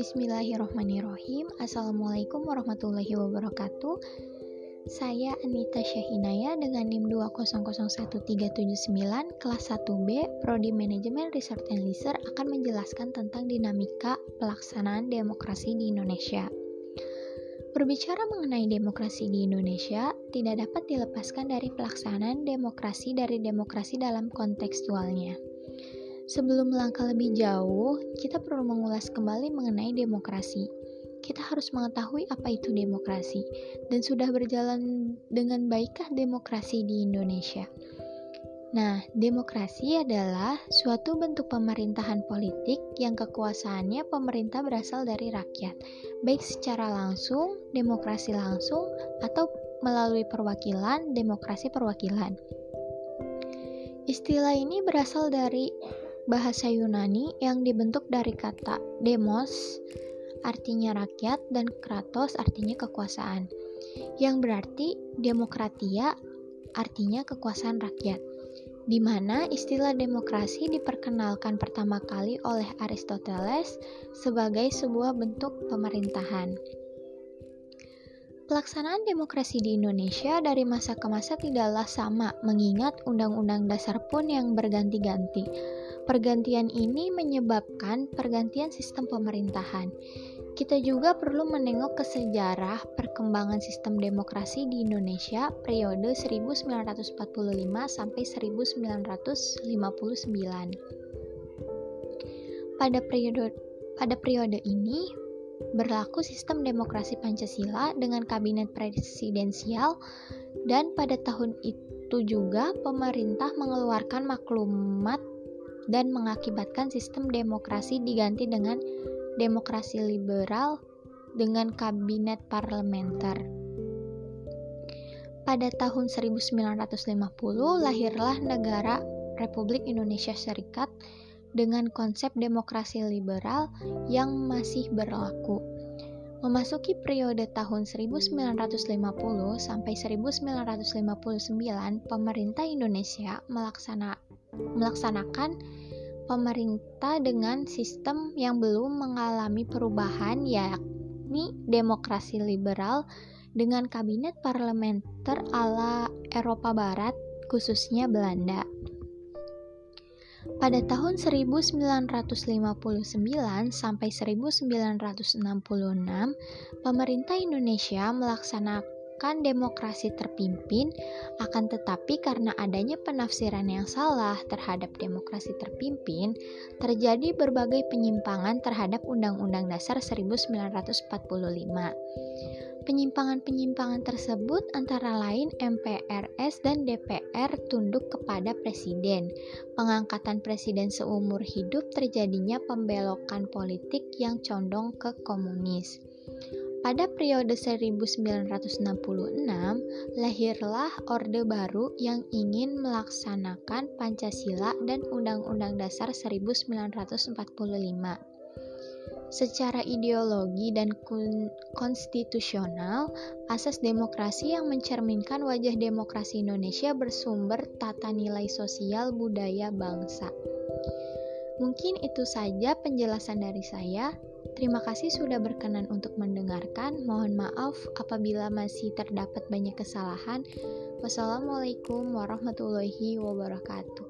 Bismillahirrahmanirrahim Assalamualaikum warahmatullahi wabarakatuh. Saya Anita Syahinaya dengan NIM 2001379 kelas 1B Prodi Manajemen Research and Leisure akan menjelaskan tentang dinamika pelaksanaan demokrasi di Indonesia Berbicara mengenai demokrasi di Indonesia, tidak dapat dilepaskan dari pelaksanaan demokrasi dari demokrasi dalam kontekstualnya. Sebelum melangkah lebih jauh, kita perlu mengulas kembali mengenai demokrasi. Kita harus mengetahui apa itu demokrasi dan sudah berjalan dengan baikkah demokrasi di Indonesia. Nah, demokrasi adalah suatu bentuk pemerintahan politik yang kekuasaannya pemerintah berasal dari rakyat, baik secara langsung, demokrasi langsung, atau melalui perwakilan, demokrasi perwakilan. Istilah ini berasal dari bahasa Yunani yang dibentuk dari kata demos artinya rakyat dan kratos artinya kekuasaan yang berarti demokratia artinya kekuasaan rakyat di mana istilah demokrasi diperkenalkan pertama kali oleh Aristoteles sebagai sebuah bentuk pemerintahan. Pelaksanaan demokrasi di Indonesia dari masa ke masa tidaklah sama, mengingat undang-undang dasar pun yang berganti-ganti. Pergantian ini menyebabkan pergantian sistem pemerintahan. Kita juga perlu menengok ke sejarah perkembangan sistem demokrasi di Indonesia periode 1945 sampai 1959. Pada periode pada periode ini berlaku sistem demokrasi Pancasila dengan kabinet presidensial dan pada tahun itu juga pemerintah mengeluarkan maklumat dan mengakibatkan sistem demokrasi diganti dengan demokrasi liberal dengan kabinet parlementer. Pada tahun 1950 lahirlah negara Republik Indonesia Serikat dengan konsep demokrasi liberal yang masih berlaku. Memasuki periode tahun 1950 sampai 1959, pemerintah Indonesia melaksana, melaksanakan pemerintah dengan sistem yang belum mengalami perubahan yakni demokrasi liberal dengan kabinet parlementer ala Eropa Barat khususnya Belanda. Pada tahun 1959 sampai 1966, pemerintah Indonesia melaksanakan merupakan demokrasi terpimpin, akan tetapi karena adanya penafsiran yang salah terhadap demokrasi terpimpin, terjadi berbagai penyimpangan terhadap Undang-Undang Dasar 1945. Penyimpangan-penyimpangan tersebut antara lain MPRS dan DPR tunduk kepada presiden. Pengangkatan presiden seumur hidup terjadinya pembelokan politik yang condong ke komunis. Pada periode 1966, lahirlah Orde Baru yang ingin melaksanakan Pancasila dan Undang-Undang Dasar 1945. Secara ideologi dan konstitusional, asas demokrasi yang mencerminkan wajah demokrasi Indonesia bersumber tata nilai sosial budaya bangsa. Mungkin itu saja penjelasan dari saya. Terima kasih sudah berkenan untuk mendengarkan. Mohon maaf apabila masih terdapat banyak kesalahan. Wassalamualaikum warahmatullahi wabarakatuh.